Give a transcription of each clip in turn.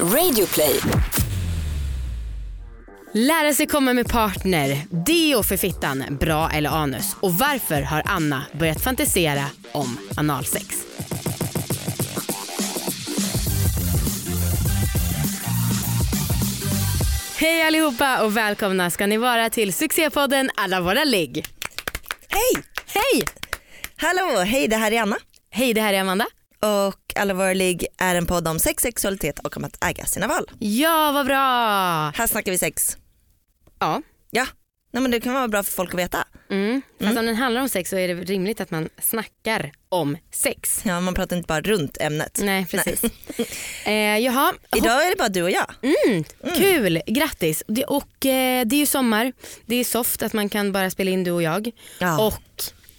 Radioplay. Lära sig komma med partner, deo för fittan, bra eller anus och varför har Anna börjat fantisera om analsex? Hej allihopa och välkomna ska ni vara till succépodden Alla våra ligg. Hej! Hej! Hallå, hej det här är Anna Hej det här är Amanda. Och Alla våra ligg är en podd om sex, sexualitet och om att äga sina val. Ja vad bra! Här snackar vi sex. Ja. Ja, Nej, men det kan vara bra för folk att veta. Mm. Fast om den handlar om sex så är det rimligt att man snackar om sex. Ja, man pratar inte bara runt ämnet. Nej precis. eh, jaha, Idag är det bara du och jag. Mm, Kul, grattis. Det, och, eh, det är ju sommar, det är soft att man kan bara spela in du och jag. Ja. Och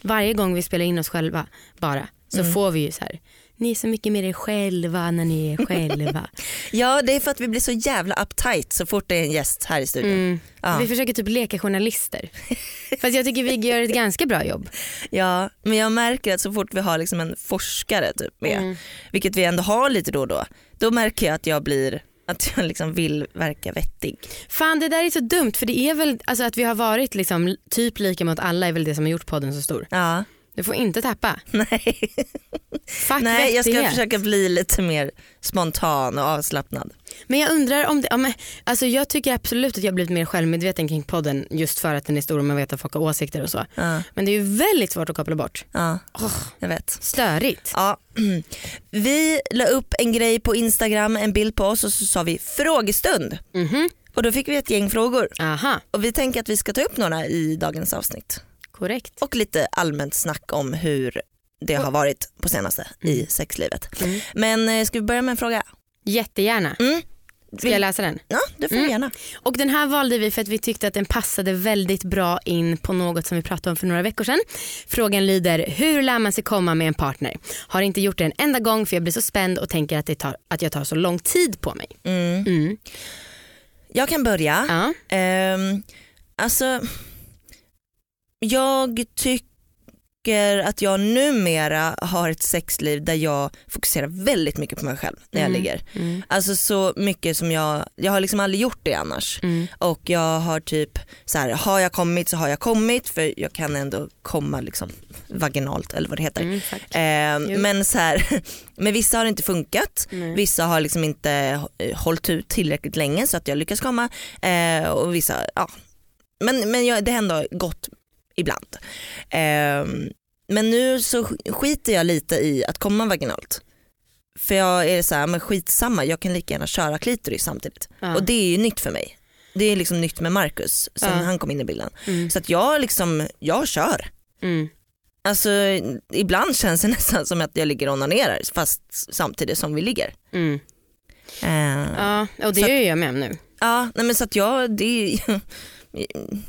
varje gång vi spelar in oss själva bara så Mm. får vi ju så här. Ni är så mycket mer er själva när ni är själva. Ja, det är för att vi blir så jävla uptight så fort det är en gäst här i studion. Mm. Ja. Vi försöker typ leka journalister. Fast jag tycker vi gör ett ganska bra jobb. Ja, men jag märker att så fort vi har liksom en forskare typ med, Mm. vilket vi ändå har lite då och då, då märker jag att jag blir att jag liksom vill verka vettig. Fan det där är så dumt för det är väl alltså att vi har varit liksom typ lika mot alla är väl det som har gjort podden så stor. Ja, Du får inte tappa. nej. Fuck nej jag ska försöka bli lite mer spontan och avslappnad. Men jag undrar om det, ja, men, alltså jag tycker absolut att jag har blivit mer självmedveten kring podden just för att den är stor och man vet att folk har åsikter och så. Ja, Men det är ju väldigt svårt att koppla bort. ja Åh, jag vet. störigt. Ja. Vi la upp en grej på Instagram, en bild på oss och så sa vi frågestund. Mhm. Och då fick vi ett gäng frågor. Aha, Och vi tänker att vi ska ta upp några i dagens avsnitt. Korrekt. Och lite allmänt snack om hur det har varit på senaste i sexlivet. Mm. Men eh, ska vi börja med en fråga? Jättegärna. Mm. Ska jag läsa den? Ja, det får du Mm. gärna. Och den här valde vi för att vi tyckte att den passade väldigt bra in på något som vi pratade om för några veckor sedan. Frågan lyder, hur lär man sig komma med en partner? Har inte gjort det en enda gång för jag blir så spänd och tänker att, det tar, att jag tar så lång tid på mig. Mm. Mm. Jag kan börja. Ja. Ehm, alltså, jag tycker att jag numera har ett sexliv där jag fokuserar väldigt mycket på mig själv när jag Mm. ligger. Mm. Alltså så mycket som jag, jag har liksom aldrig gjort det annars. Mm. Och jag har typ så här, har jag kommit så har jag kommit för jag kan ändå komma liksom vaginalt eller vad det heter. Mm, Jo. men så här, med vissa har det inte funkat. Nej. Vissa har liksom inte eh, hållit ut tillräckligt länge så att jag lyckas komma. Eh, och vissa, ja. Men, men jag, det har ändå gått ibland. Ehm, men nu så sk- skiter jag lite i att komma vaginalt. För jag är så här, men skitsamma, jag kan lika gärna köra klitoris samtidigt. Ja. Och det är ju nytt för mig. Det är liksom nytt med Marcus sen Ja. han kom in i bilden. Mm. Så att jag liksom, jag kör. Mm. Alltså ibland känns det nästan som att jag ligger och onanerar fast samtidigt som vi ligger. Mm. Eh, ja, Ja, och det gör jag med nu. nej men så att jag, det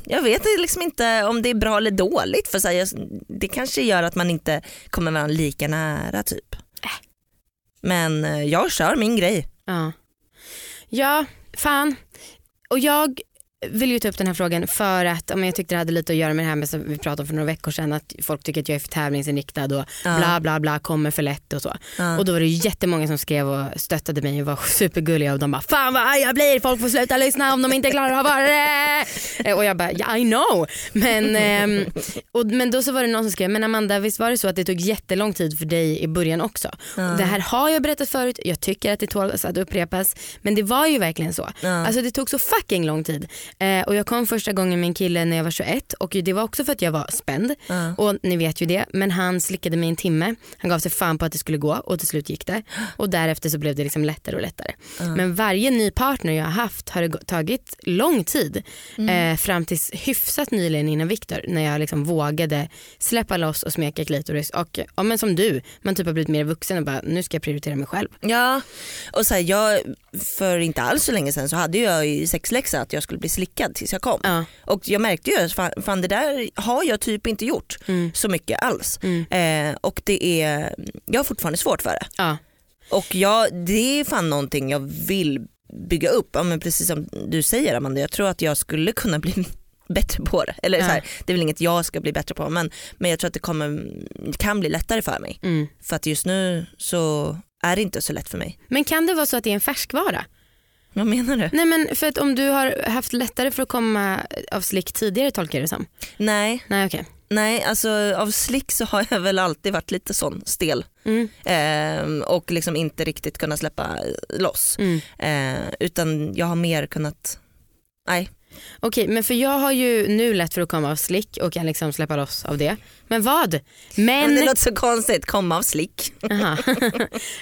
jag vet liksom inte om det är bra eller dåligt för så här, det kanske gör att man inte kommer varandra lika nära typ. Men eh, jag kör min grej. Ja. ja, fan. Och jag vill ju ta upp den här frågan för att om jag tyckte det hade lite att göra med det här med som vi pratade om för några veckor sedan att folk tycker att jag är för tävlingsinriktad och Ja. bla bla bla kommer för lätt och så. Ja. Och då var det jättemånga som skrev och stöttade mig och var supergulliga och de bara fan vad arg jag blir, folk får sluta lyssna om de inte klarar av att vara det. Eh, Och jag bara yeah, I know. Men, ehm, och, men då så var det någon som skrev men Amanda visst var det så att det tog jättelång tid för dig i början också. Ja. Det här har jag berättat förut, jag tycker att det tål att upprepas men det var ju verkligen så. Alltså det tog så fucking lång tid. Eh, och jag kom första gången med en kille när jag var 21 och det var också för att jag var spänd. Ja. Och ni vet ju det, men han slickade mig en timme. Han gav sig fan på att det skulle gå och till slut gick det. Och därefter så blev det liksom lättare och lättare. Men varje ny partner jag har haft har det tagit lång tid. Eh, fram tills hyfsat nyligen innan Viktor när jag liksom vågade släppa loss och smeka klitoris. Och ja, men som du, man typ har blivit mer vuxen och bara nu ska jag prioritera mig själv. Ja, och så här, jag, för inte alls så länge sedan så hade jag i sexläxa att jag skulle bli slickad tills jag kom. Ja. Och jag märkte ju fan, fan det där har jag typ inte gjort Mm. så mycket alls. Mm. Eh, och det är, jag har fortfarande svårt för det. Ja. Och jag, det är fan någonting jag vill bygga upp. Ja, men precis som du säger Amanda, jag tror att jag skulle kunna bli bättre på det. Eller så här, det är väl inget jag ska bli bättre på men, men jag tror att det kommer, kan bli lättare för mig. Mm. För att just nu så är det inte så lätt för mig. Men kan det vara så att det är en färskvara? Vad menar du? Nej men för att om du har haft lättare för att komma av slick tidigare tolkar jag det som. Nej, Nej okej. nej alltså av slick så har jag väl alltid varit lite sån stel Mm. Ehm, och liksom inte riktigt kunnat släppa loss. Mm. Ehm, utan jag har mer kunnat, nej. Okej men för jag har ju nu lätt för att komma av slick och kan liksom släppa loss av det. Men vad? Men, det låter så konstigt, komma av slick.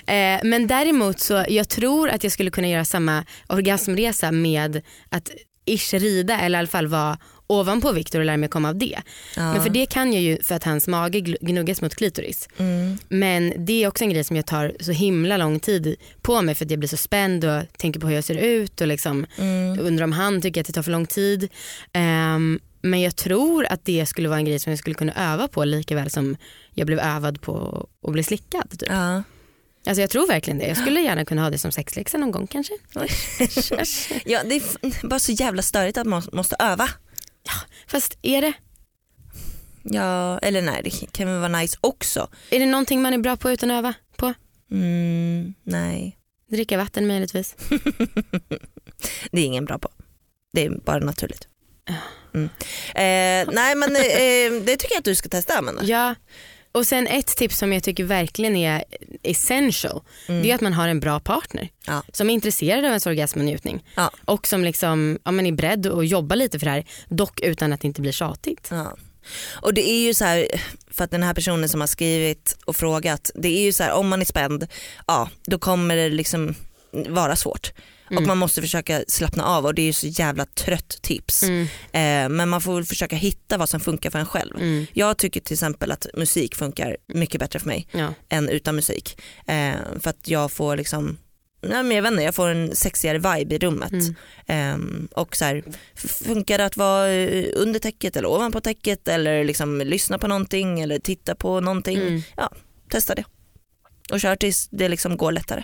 Eh, men däremot så jag tror att jag skulle kunna göra samma orgasmresa med att ish rida eller i alla fall vara ovanpå Viktor och lära mig komma av det. Ja. Men för det kan jag ju för att hans mage gnuggas mot klitoris. Mm. Men det är också en grej som jag tar så himla lång tid på mig för att jag blir så spänd och tänker på hur jag ser ut och liksom Mm. undrar om han tycker att det tar för lång tid. Ehm, men jag tror att det skulle vara en grej som jag skulle kunna öva på lika väl som jag blev övad på att bli slickad. Typ. Ja. Alltså jag tror verkligen det. Jag skulle gärna kunna ha det som sexläxa någon gång kanske. ja, det är bara så jävla störigt att man måste öva. Fast är det, Ja, eller nej det kan väl vara nice också. är det någonting man är bra på utan att öva på? Mm, nej, Dricka vatten möjligtvis. det är ingen bra på. Det är bara naturligt. Mm. Eh, nej men eh, det tycker jag att du ska testa Amanda. Ja. Och sen ett tips som jag tycker verkligen är essential. Det är att man har en bra partner. Mm. Ja. Som är intresserad av ens orgasm och njutning. Ja. Och som liksom, ja, men är beredd att jobba lite för det här. Dock utan att det inte blir tjatigt. Ja. Och det är ju så här, för att den här personen som har skrivit och frågat, det är ju så här om man är spänd, ja då kommer det liksom vara svårt. Och man måste försöka slappna av och det är ju så jävla trött tips. Mm. Eh, men man får väl försöka hitta vad som funkar för en själv. Mm. Jag tycker till exempel att musik funkar mycket bättre för mig Ja. än utan musik. Eh, för att jag får liksom Nej, men jag, vet inte, jag får en sexigare vibe i rummet. Mm. Ehm, och så här, funkar det att vara eh, under täcket eller ovanpå täcket eller liksom lyssna på någonting eller titta på någonting. Mm. Ja, testa det. Och kör tills det liksom går lättare.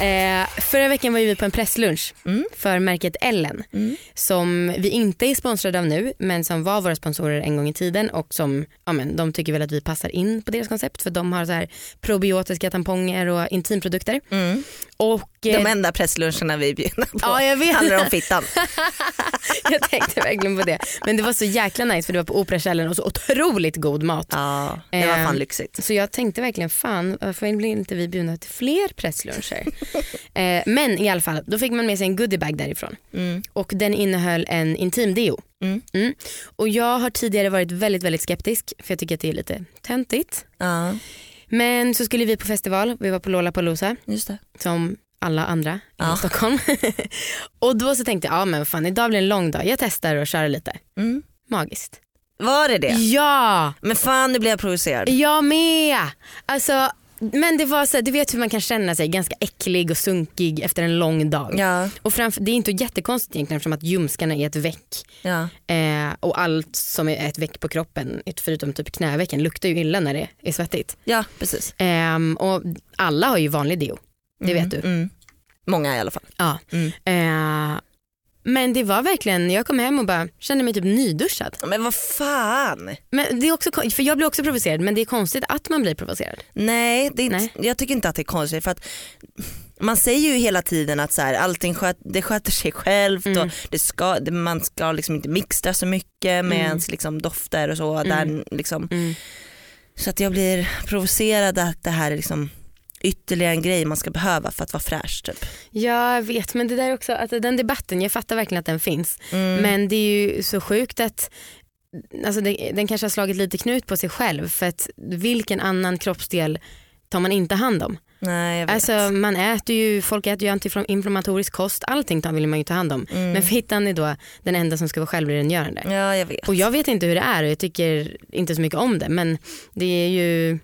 Eh, förra veckan var vi på en presslunch Mm. för märket Ellen som vi inte är sponsrade av nu men som var våra sponsorer en gång i tiden och som ja, men, de tycker väl att vi passar in på deras koncept för de har så här probiotiska tamponger och intimprodukter. Mm. Och, De eh, enda pressluncherna vi är bjudna på Ja, jag vet. handlar om fittan. jag tänkte verkligen på det. Men det var så jäkla nice för det var på Operakällaren och så otroligt god mat. Ja, det var fan Ehm, lyxigt. Så jag tänkte verkligen fan varför blir inte vi bjudna till fler pressluncher? eh, men i alla fall, då fick man med sig en goodiebag därifrån Mm. och den innehöll en intimdeo. Mm. Och jag har tidigare varit väldigt väldigt skeptisk för jag tycker att det är lite töntigt. Ja, Men så skulle vi på festival, vi var på Lollapalooza just det. som alla andra Ja. i Stockholm. och då så tänkte jag, ja men fan idag blir en lång dag, jag testar och kör lite. Mm. Magiskt. Var det det? Ja! Men fan nu blir jag provocerad. Jag med! Alltså, men det var så här, du vet hur man kan känna sig ganska äcklig och sunkig efter en lång dag. Ja, Och framför, det är inte jättekonstigt egentligen eftersom att ljumskarna är ett väck. ja. Eh, och allt som är ett väck på kroppen, förutom typ knävecken, luktar ju illa när det är svettigt. ja precis. Ehm, och alla har ju vanlig deo, det vet du. Mm. Många i alla fall. Ja. Mm. Eh, men det var verkligen, jag kom hem och bara kände mig typ nyduschad. Men vad fan. Men det är också, för jag blir också provocerad men det är konstigt att man blir provocerad. Nej, det är inte, Nej. jag tycker inte att det är konstigt för att man säger ju hela tiden att så här, allting sköt, det sköter sig självt Mm. och det ska, det, man ska liksom inte mixtra så mycket med Mm. ens liksom dofter och så. Mm. Där, liksom. Mm. Så att jag blir provocerad att det här är liksom ytterligare en grej man ska behöva för att vara fräsch. Typ. Ja, jag vet men det där också, att den debatten, jag fattar verkligen att den finns. Mm. Men det är ju så sjukt att alltså det, den kanske har slagit lite knut på sig själv för att vilken annan kroppsdel tar man inte hand om? Nej, jag vet. Alltså man äter ju, folk äter ju antiinflammatorisk kost, allting vill man ju ta hand om. Mm. Men fittan är då den enda som ska vara självrengörande. Ja, jag vet. Och jag vet inte hur det är och jag tycker inte så mycket om det men det är ju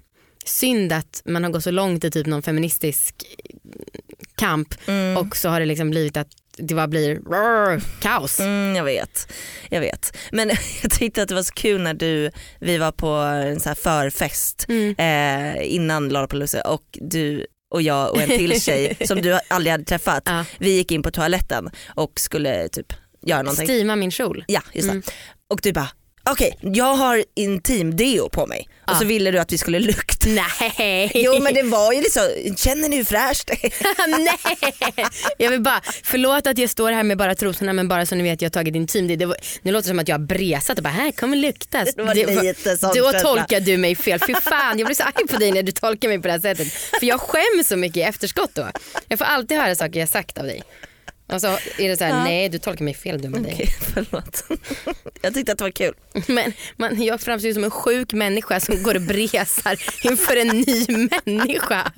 synd att man har gått så långt i typ någon feministisk kamp Mm. och så har det liksom blivit att det bara blir rrr, kaos. Mm, jag vet, jag vet. Men jag tyckte att det var så kul när du, vi var på en så här förfest Mm. eh, innan Lollapalooza och du och jag och en till tjej som du aldrig hade träffat, Ja. vi gick in på toaletten och skulle typ göra någonting. Stima min kjol. Ja just det. Mm. Och du bara okej jag har intim deo på mig och så ville du att vi skulle lukta. Nej. Jo men det var ju liksom, känner ni hur fräscht det är? Nej. Jag vill bara, förlåt att jag står här med bara trosorna men bara så ni vet jag har tagit intim. Det var, nu låter det som att jag har bresat och bara här kommer luktas. Det var lite sånt Då tolkar du mig fel. Fy fan jag blir så arg på dig när du tolkar mig på det här sättet. För jag skäms så mycket i efterskott då. Jag får alltid höra saker jag sagt av dig. Och så är det så här, nej du tolkar mig fel dumma dig. Okej förlåt. Jag tyckte att det var kul. Men man, jag framstår ju som en sjuk människa som går och bresar inför en ny människa.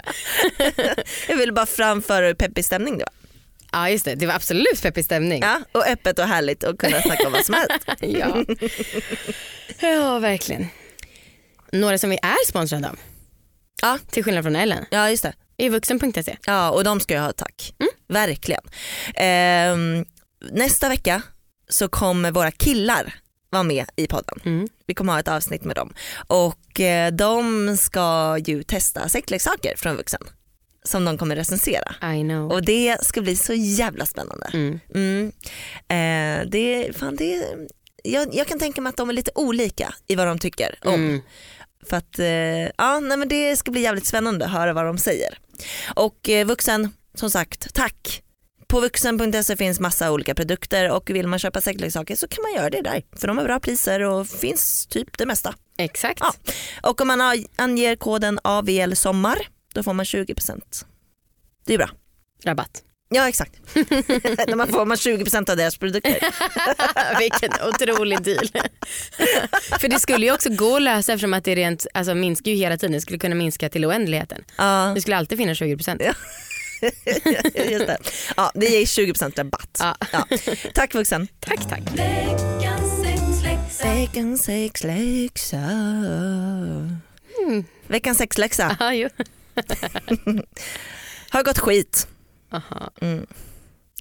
Jag ville bara framföra hur peppig stämning det var. Ja just det, det var absolut peppig stämning. Ja, och öppet och härligt och kunna snacka om vad som helst. Ja. ja, verkligen. Några som vi är sponsrade av, Ja, till skillnad från Ellen, ja just det. är vuxen.se. Ja och de ska jag ha tack. Verkligen. Ehm, nästa vecka så kommer våra killar vara med i podden. Mm. Vi kommer ha ett avsnitt med dem. Och eh, de ska ju testa sexleksaker från vuxen som de kommer recensera. I know. Och det ska bli så jävla spännande. Mm. Mm. Eh, det, fan, det, jag, jag kan tänka mig att de är lite olika i vad de tycker om. Mm. För att, eh, ja, nej, men det ska bli jävligt spännande att höra vad de säger. Och eh, vuxen, som sagt, tack. På vuxen.se finns massa olika produkter och vill man köpa sexleksaker så kan man göra det där. För de har bra priser och finns typ det mesta. Exakt. Ja. Och om man anger koden AVL sommar då får man 20%. Det är bra. Rabatt. Ja exakt. Då man får man 20% av deras produkter. Vilken otrolig deal. För det skulle ju också gå att lösa eftersom att det rent, alltså minskar ju hela tiden. Det skulle kunna minska till oändligheten. Ja, Det skulle alltid finnas 20%. Just det. Ja, det ger 20% rabatt. Ja. Ja. Tack vuxen. Tack tack. Veckans sexläxa. Veckans sexläxa. Ja, ju. Har gått skit. Aha.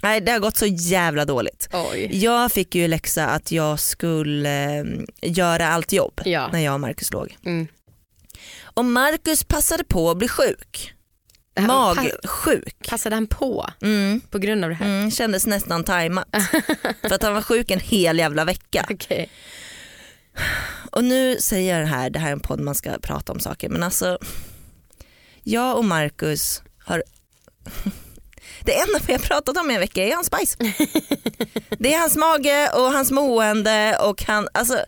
Nej det har gått så jävla dåligt. Oj. Jag fick ju läxa att jag skulle eh, göra allt jobb Ja. när jag och Marcus låg. Mm. Och Marcus passade på att bli sjuk. Magsjuk. Passade han på Mm. på grund av det här? Mm, kändes nästan tajmat. För att han var sjuk en hel jävla vecka. Okej. Och nu säger jag det här, det här är en podd man ska prata om saker men alltså jag och Marcus har det enda vi har pratat om i en vecka är hans bajs. Det är hans mage och hans mående och han, alltså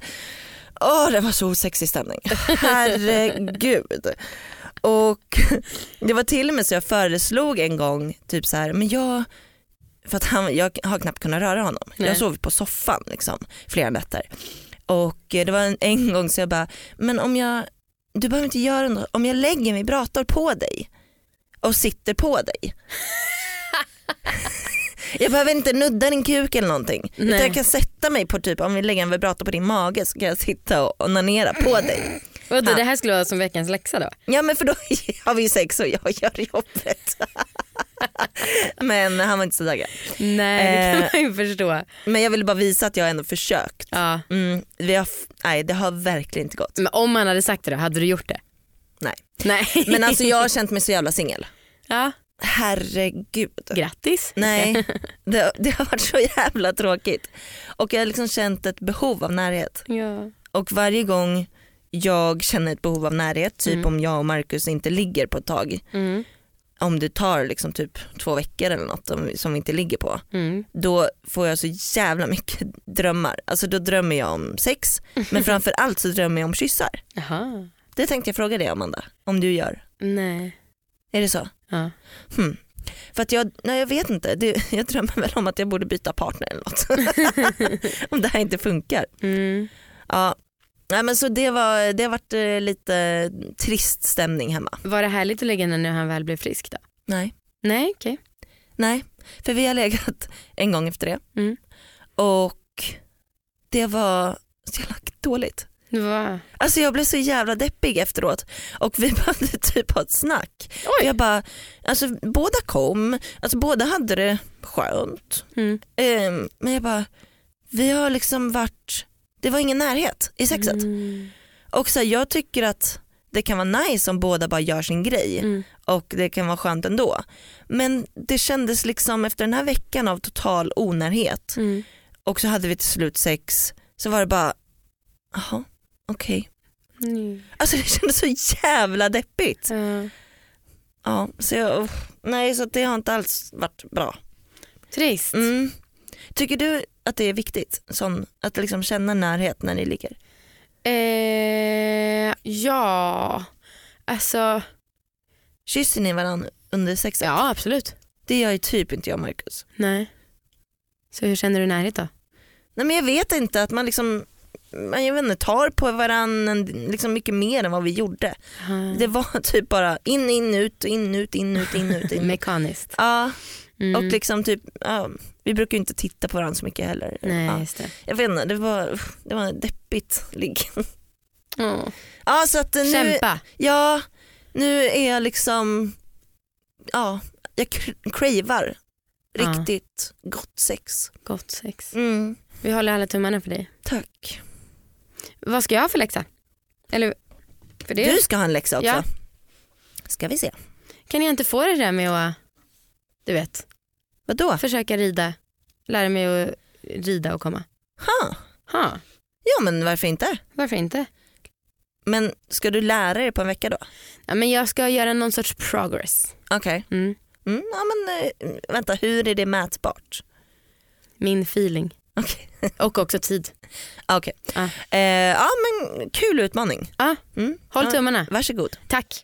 åh det var så osexig stämning. Herregud. Och det var till och med så jag föreslog en gång typ så här, men jag för att han, jag har knappt kunnat röra honom. Nej. Jag sov på soffan liksom, flera nätter. Och eh, det var en, en gång så jag bara, men om jag, du behöver inte göra något, om jag lägger min vibrator på dig och sitter på dig. jag behöver inte nudda din kuk eller någonting. Utan jag kan sätta mig på typ, om vi lägger en vibrator på din mage så kan jag sitta och onanera på dig. Vadå, det här skulle vara som veckans läxa då? Ja men för då har vi ju sex och jag gör jobbet. men han var inte så taggad. Nej det Eh. kan man ju förstå. Men jag ville bara visa att jag ändå försökt. Ja. Mm, vi har, nej det har verkligen inte gått. Men om man hade sagt det då, hade du gjort det? Nej. Nej. Men alltså jag har känt mig så jävla singel. ja. Herregud. Grattis. Nej, det, det har varit så jävla tråkigt. Och jag har liksom känt ett behov av närhet. Ja. Och varje gång jag känner ett behov av närhet, typ Mm. om jag och Marcus inte ligger på ett tag, Mm. om det tar liksom typ två veckor eller något om- som vi inte ligger på, Mm. då får jag så jävla mycket drömmar. Alltså då drömmer jag om sex, men framför allt så drömmer jag om kyssar. Jaha. Det tänkte jag fråga dig Amanda, om du gör. Nej. Är det så? Ja. Hmm. För att jag, nej jag vet inte, det, jag drömmer väl om att jag borde byta partner eller något. om det här inte funkar. Mm. Ja. Nej, men så det, var, det har varit eh, lite trist stämning hemma. Var det härligt att lägga henne när han väl blev frisk då? Nej. Nej okej. Nej, för vi har legat en gång efter det Mm. och det var så jävla dåligt. Va? Alltså jag blev så jävla deppig efteråt och vi behövde typ ha ett snack. Oj. Jag bara, alltså båda kom, alltså båda hade det skönt. Mm. Ehm, men jag bara, vi har liksom varit, det var ingen närhet i sexet. Mm. Och så här, jag tycker att det kan vara nice om båda bara gör sin grej Mm. och det kan vara skönt ändå. Men det kändes liksom efter den här veckan av total onärhet Mm. och så hade vi till slut sex så var det bara, jaha okej. Mm. Alltså det kändes så jävla deppigt. Ja. Så jag, nej så det har inte alls varit bra. Trist. Mm. Tycker du att det är viktigt sån, att liksom känna närhet när ni ligger? Eh, ja, alltså Kysser ni varandra under sexet? ja absolut. Det gör ju typ inte jag och Marcus. Nej. Så hur känner du närhet då? Nej men jag vet inte att man liksom man, jag vet inte, tar på varandra liksom mycket mer än vad vi gjorde. Det var typ bara in, in, ut, in, ut, in, ut, in, ut. In. Mekaniskt. Ja, Mm. och liksom typ, ja, vi brukar ju inte titta på varandra så mycket heller. Nej Ja. just det. Jag vet inte, det var, det var deppigt ligg. Åh. Ja, så att nu, Kämpa. ja, nu är jag liksom, ja, jag cr- cravar Ja. riktigt gott sex. Gott sex. Mm, Vi håller alla tummarna för dig. tack. Vad ska jag ha för läxa? Eller för det? Du ska ha en läxa också. Ja. Ska vi se. Kan jag inte få det där med att, du vet, Vadå? försöka rida, lära mig att rida och komma? Ha. Ha, Ja men varför inte? varför inte? Men ska du lära dig på en vecka då? Ja, men jag ska göra någon sorts progress. Okej. Mm. Mm, ja, men, eh, vänta, hur är det mätbart? Min feeling. Okej. Och också tid. Okej. Ja. Eh, ja men kul utmaning. Ja, Mm. håll Ja, tummarna. Varsågod. Tack.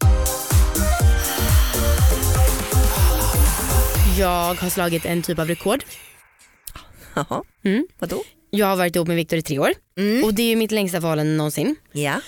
Jag har slagit en typ av rekord. Jaha, Mm. vadå? Jag har varit ihop med Viktor i tre år Mm. och det är mitt längsta förhållande någonsin. Ja.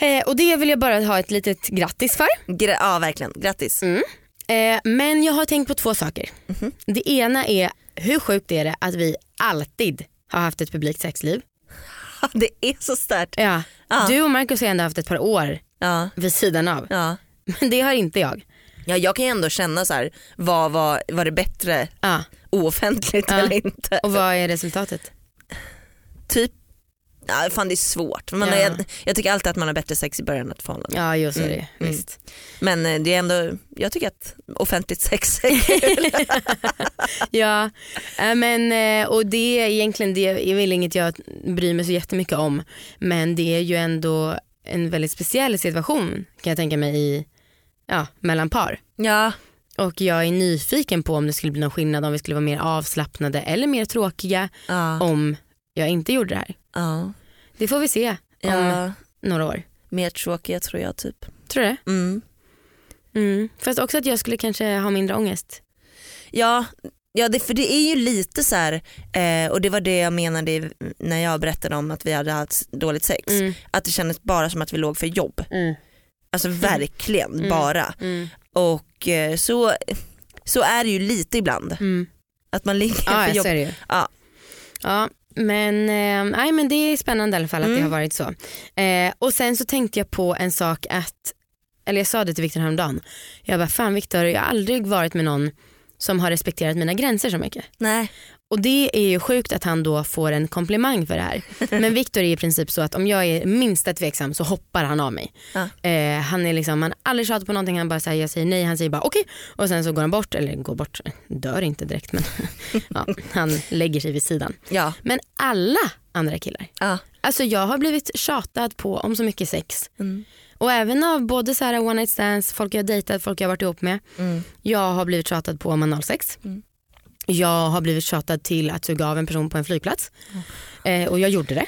Eh, och det vill jag bara ha ett litet grattis för. Gra- ja verkligen, grattis. Mm. Eh, men jag har tänkt på två saker. Mhm. Det ena är hur sjukt är det att vi alltid har haft ett publikt sexliv. Det är så starkt. Ja. Ja. Du och Marcus har ändå haft ett par år Ja. vid sidan av. Ja. Men det har inte jag. Ja, jag kan ju ändå känna så här, vad var, var det bättre Ja. ooffentligt Ja. eller inte? Och vad är resultatet? Typ, ja, fan det är svårt. Man Ja. är, jag tycker alltid att man har bättre sex i början av ett förhållande. Ja just det. Mm, mm. Visst. Men eh, det är ändå, jag tycker att offentligt sex är kul. Ja, äh, men, eh, och det är egentligen det är väl inget jag bryr mig så jättemycket om. Men det är ju ändå en väldigt speciell situation kan jag tänka mig i, ja, mellan par. ja. Och jag är nyfiken på om det skulle bli någon skillnad om vi skulle vara mer avslappnade eller mer tråkiga Ja. om jag inte gjorde det här. ja. Det får vi se om ja. några år. Mer tråkiga tror jag typ. Tror du det? Mm. Mm. Fast också att jag skulle kanske ha mindre ångest. Ja, ja det, för det är ju lite så här, eh, och det var det jag menade när jag berättade om att vi hade haft dåligt sex. Mm. Att det kändes bara som att vi låg för jobb. Mm. Alltså verkligen Mm. bara. Mm. Och eh, så, så är det ju lite ibland. Mm. Att man ligger Ja, för jobb. ju. Ja. Ja, men, eh, nej, men det är spännande i alla fall att det Mm. har varit så. Eh, och sen så tänkte jag på en sak att, eller jag sa det till Viktor häromdagen. Jag bara, fan Viktor, jag har aldrig varit med någon som har respekterat mina gränser så mycket. Nej. Och det är ju sjukt att han då får en komplimang för det här. Men Viktor är i princip så att om jag är minsta tveksam så hoppar han av mig. Ja. Eh, han är liksom, han aldrig tjatat på någonting, han bara säger jag säger nej, han säger bara okej och sen så går han bort, eller går bort, dör inte direkt men ja, han lägger sig vid sidan. Ja. Men alla andra killar, Ja. alltså jag har blivit tjatad på om så mycket sex. Mm. Och även av både så här one night stands, folk jag har dejtat, folk jag har varit ihop med. Mm. Jag har blivit tjatad på om analsex. Mm. Jag har blivit tjatad till att suga av en person på en flygplats. Eh, och jag gjorde det.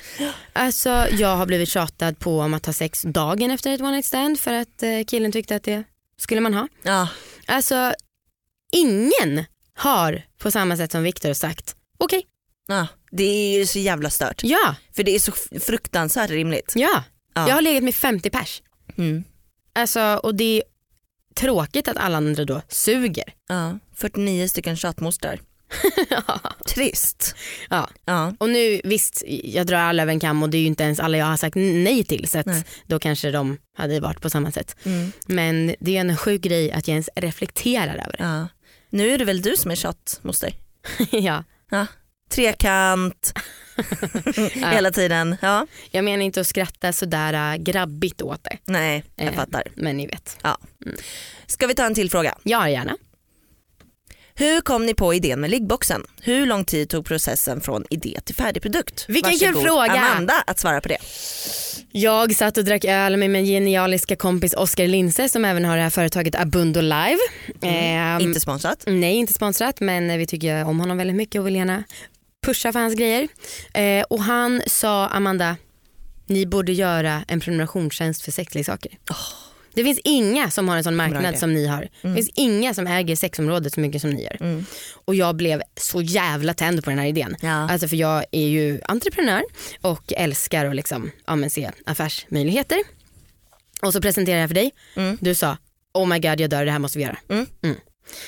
Alltså, jag har blivit tjatad på om att ha sex dagen efter ett one night stand för att eh, killen tyckte att det skulle man ha. Ja. Alltså ingen har på samma sätt som Viktor sagt okej, ja. Det är ju så jävla stört. ja, För det är så fruktansvärt rimligt. ja. Ja. Jag har legat med 50 pers. Mm. Alltså, och det är tråkigt att alla andra då suger. Ja. 49 stycken tjatmostrar. Trist. Ja. Ja. Och nu visst, jag drar alla över en kam och det är ju inte ens alla jag har sagt nej till så Nej. då kanske de hade varit på samma sätt. Mm. Men det är en sjuk grej att jag ens reflekterar över det. ja. Nu är det väl du som är tjatmoster? ja. Ja. Trekant hela tiden. Ja. Jag menar inte att skratta sådär äh, grabbigt åt det. Nej, jag Eh. fattar. Men ni vet. Ska vi ta en till fråga? Ja gärna. Hur kom ni på idén med liggboxen? Hur lång tid tog processen från idé till färdig produkt? Vilken kul fråga. Amanda att svara på det. Jag satt och drack öl med min genialiska kompis Oskar Linse som även har det här företaget Abundo Live. Ehm, Inte sponsrat. Nej inte sponsrat men vi tycker om honom väldigt mycket och vill gärna pusha för hans grejer. Eh, och han sa Amanda, ni borde göra en prenumerationstjänst för sexleksaker. Det finns inga som har en sån marknad som ni har. Det finns inga som äger sexområdet så mycket som ni gör. Mm. Och jag blev så jävla tänd på den här idén. Ja. Alltså för jag är ju entreprenör och älskar att liksom, ja, men se affärsmöjligheter. Och så presenterade jag för dig. Mm. Du sa oh my god jag dör det här måste vi göra.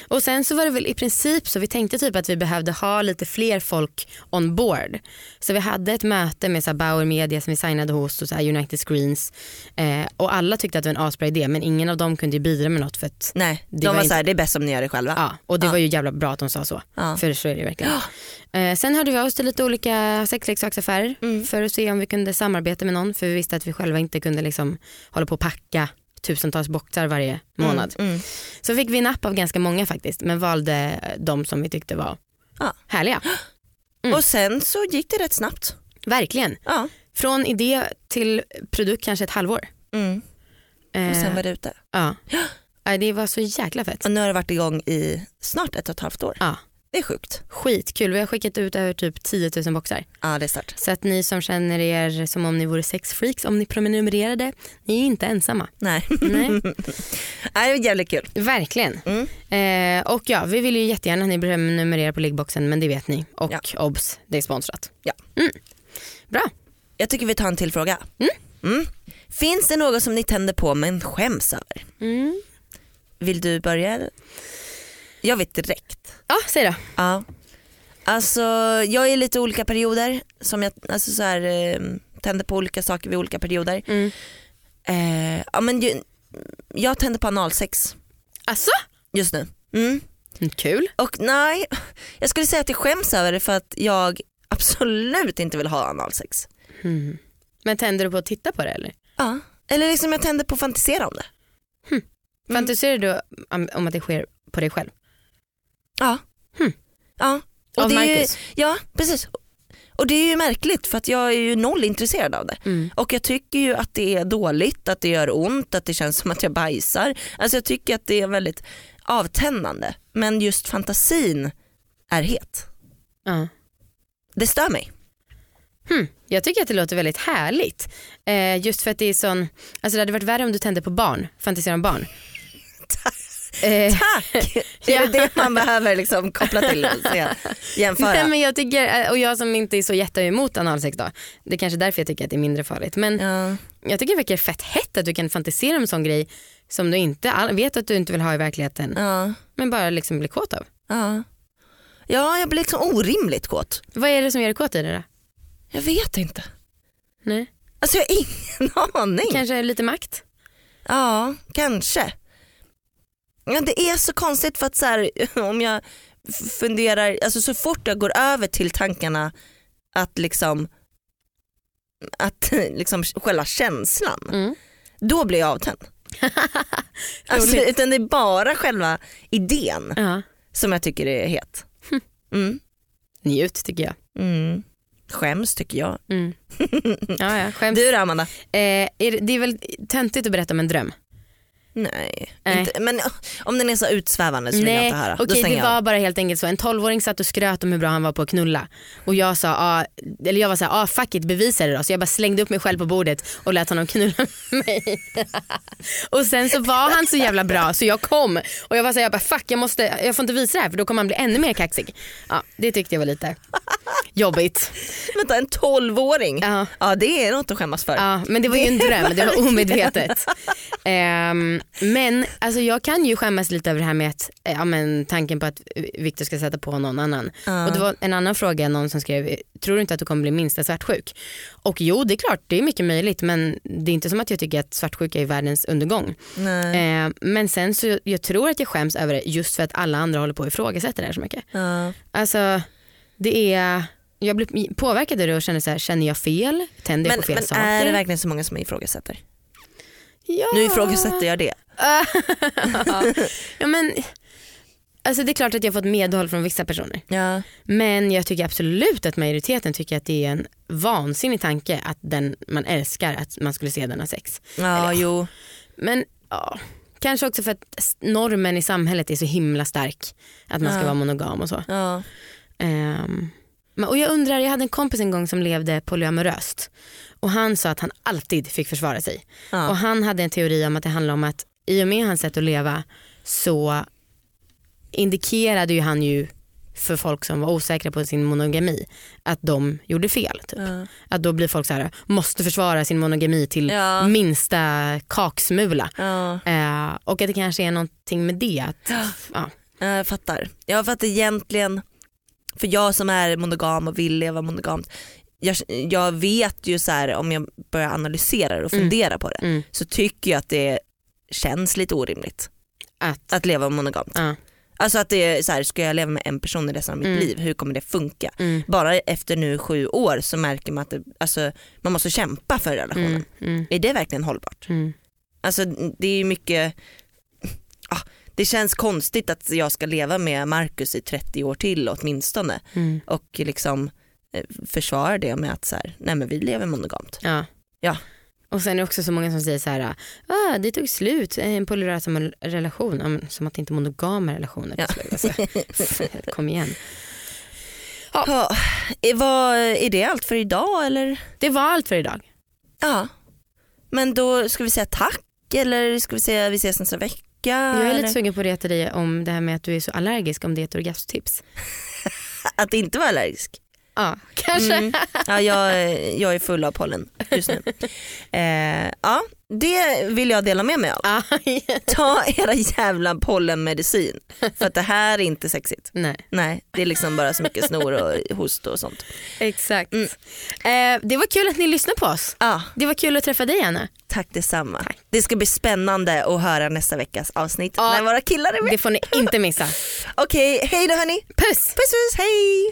Och sen så var det väl i princip så vi tänkte typ att vi behövde ha lite fler folk on board. Så vi hade ett möte med så här Bauer Media som vi signade hos och så United Screens. Eh, och alla tyckte att det var en asbra idé men ingen av dem kunde bidra med något för att Nej, de var var, inte- så här, det är bäst om ni gör det själva. Ja, och det Ja. var ju jävla bra att de sa så. Ja. För så är det verkligen. Eh, sen hörde vi av oss till lite olika sexleksaksaffärer Mm. för att se om vi kunde samarbeta med någon för vi visste att vi själva inte kunde liksom hålla på och packa tusentals boxar varje månad. Mm, mm. Så fick vi napp av ganska många faktiskt men valde de som vi tyckte var Ja. härliga. Mm. Och sen så gick det rätt snabbt. Verkligen. Ja. Från idé till produkt kanske ett halvår. Mm. Och sen Eh, var det ute. Ja, Det var så jäkla fett. Och nu har det varit igång i snart ett och ett halvt år. Ja. Det är sjukt. Skitkul. Vi har skickat ut över typ 10 000 boxar. Ja det är stört. Så att ni som känner er som om ni vore sexfreaks, om ni prenumererade, ni är inte ensamma. Nej. Nej, Nej, det är jävligt kul. verkligen. Mm. Eh, och ja, vi vill ju jättegärna att ni prenumererar på liggboxen men det vet ni. Och Ja. obs, det är sponsrat. Ja. Mm. Bra. Jag tycker vi tar en till fråga. Mm. Mm. Finns det något som ni tänder på men skäms över? Mm. Vill du börja? Jag vet direkt. Ja, säg då. Ja. Alltså jag är i lite olika perioder som jag alltså, så här, eh, tänder på olika saker vid olika perioder. Mm. Eh, ja, men ju, jag tänder på analsex Alltså? just nu. Mm. Kul. Och nej, jag skulle säga att jag skäms över det för att jag absolut inte vill ha analsex. Mm. Men tänder du på att titta på det eller? Ja. Eller liksom jag tänder på att fantisera om det. Mm. Fantiserar du om, om att det sker på dig själv? Ja. Hmm. Ja. Och Av det är ju, Marcus? ja precis. Och det är ju märkligt för att jag är ju noll intresserad av det. Mm. Och jag tycker ju att det är dåligt, att det gör ont, att det känns som att jag bajsar. Alltså jag tycker att det är väldigt avtändande. Men just fantasin är het. Ja. Det stör mig. Hmm. Jag tycker att det låter väldigt härligt. Eh, just för att det är sån, alltså det hade varit värre om du tände på barn, fantiserar om barn. Eh, Tack! är det det man behöver liksom koppla till och jämföra? Nej, men jag tycker, och jag som inte är så jätteemot analsex då, det är kanske därför jag tycker att det är mindre farligt. Men Ja. jag tycker det verkar fett hett att du kan fantisera om en sån grej som du inte vet att du inte vill ha i verkligheten. Ja. Men bara liksom bli kåt av. Ja. ja, jag blir liksom orimligt kåt. Vad är det som gör dig kåt i det då? Jag vet inte. Nej. Alltså jag har ingen aning. Kanske lite makt? Ja, kanske. Ja, det är så konstigt för att så här, om jag funderar, alltså så fort jag går över till tankarna att liksom att liksom själva känslan, Mm. då blir jag avtänd. alltså, utan det är bara själva idén Ja. som jag tycker är het. Mm. Njut tycker jag. Mm. Skäms tycker jag. Mm. Ja, ja, skämt. Du då Amanda? Eh, är det, det är väl töntigt att berätta om en dröm? Nej, Nej. Inte, men oh, om den är så utsvävande så vill jag Nej, inte höra. Okej det jag var bara helt enkelt så. En 12-åring satt och skröt om hur bra han var på att knulla. Och jag sa, ah, eller jag var så här, ah, fuck it bevisa det då. Så jag bara slängde upp mig själv på bordet och lät honom knulla mig. och sen så var han så jävla bra så jag kom och jag var så här, jag bara fuck jag, måste, jag får inte visa det här för då kommer han bli ännu mer kaxig. Ja, det tyckte jag var lite jobbigt. Vänta en 12-åring? Ja. Ja det är något att skämmas för. Ja, men det var ju en dröm, det var omedvetet. Ehm, men alltså jag kan ju skämmas lite över det här med att, eh, ja, men, tanken på att Viktor ska sätta på någon annan. Ja. Och det var en annan fråga, någon som skrev, tror du inte att du kommer bli minsta svartsjuk? Och jo det är klart, det är mycket möjligt men det är inte som att jag tycker att svartsjuka är världens undergång. Ehm, men sen så jag tror att jag skäms över det just för att alla andra håller på att ifrågasätta det här så mycket. Ja. Alltså det är, jag blir påverkad av det och känner så här, känner jag fel? Tänder jag Men, på fel men saker? är det verkligen så många som ifrågasätter? Ja. Nu ifrågasätter jag det. ja, men, alltså det är klart att jag har fått medhåll från vissa personer. Ja. Men jag tycker absolut att majoriteten tycker att det är en vansinnig tanke att den man älskar att man skulle se den ha sex. Ja, jo. Men ja, kanske också för att normen i samhället är så himla stark. Att man ska Ja. vara monogam och så. Ja. Men, och jag undrar, jag hade en kompis en gång som levde polyamoröst. Och han sa att han alltid fick försvara sig. Ja. Och han hade en teori om att det handlar om att i och med hans sätt att leva så indikerade ju han ju för folk som var osäkra på sin monogami att de gjorde fel. Typ. Ja. Att då blir folk så här, måste försvara sin monogami till Ja. minsta kaksmula. Eh, och att det kanske är någonting med det. Att. Ja, Jag fattar. Jag fattar egentligen, för jag som är monogam och vill leva monogamt, jag, jag vet ju så här om jag börjar analysera det och Mm. fundera på det Mm. så tycker jag att det känns lite orimligt Att, att leva monogamt. ja. Alltså att det är så här, ska jag leva med en person i resten av mitt Mm. liv, hur kommer det funka? Mm. Bara efter nu sju år så märker man att det, alltså, man måste kämpa för relationen. Mm. Mm. Är det verkligen hållbart? Mm. Alltså det är ju mycket, ah, det känns konstigt att jag ska leva med Marcus i 30 år till åtminstone Mm. och liksom eh, försvara det med att så här, nej men vi lever monogamt. Ja. Ja. Och sen är det också så många som säger så här, ah, det tog slut, en polyrös relation, Ja, som att det inte är monogama relationer. Ja. slut. Alltså, kom igen. Ja. är, vad, är det allt för idag eller? Det var allt för idag. Ja. Men då ska vi säga tack eller ska vi säga vi ses nästa vecka? Jag är lite sugen på att reta dig om det här med att du är så allergisk, om det är ett orgasmtips. Att inte vara allergisk? Ja, kanske. Mm. Ja, jag, jag är full av pollen just nu. Eh, ja, det vill jag dela med mig av. Ta era jävla pollenmedicin för att det här är inte sexigt. Nej, Nej, det är liksom bara så mycket snor och host och sånt. exakt. Mm. Eh, det var kul att ni lyssnade på oss. Ja, Det var kul att träffa dig Anna. tack detsamma. Det ska bli spännande att höra nästa veckas avsnitt Ja. när våra killar är med. Det får ni inte missa. Okej, hej då hörni. Puss! Puss puss, hej!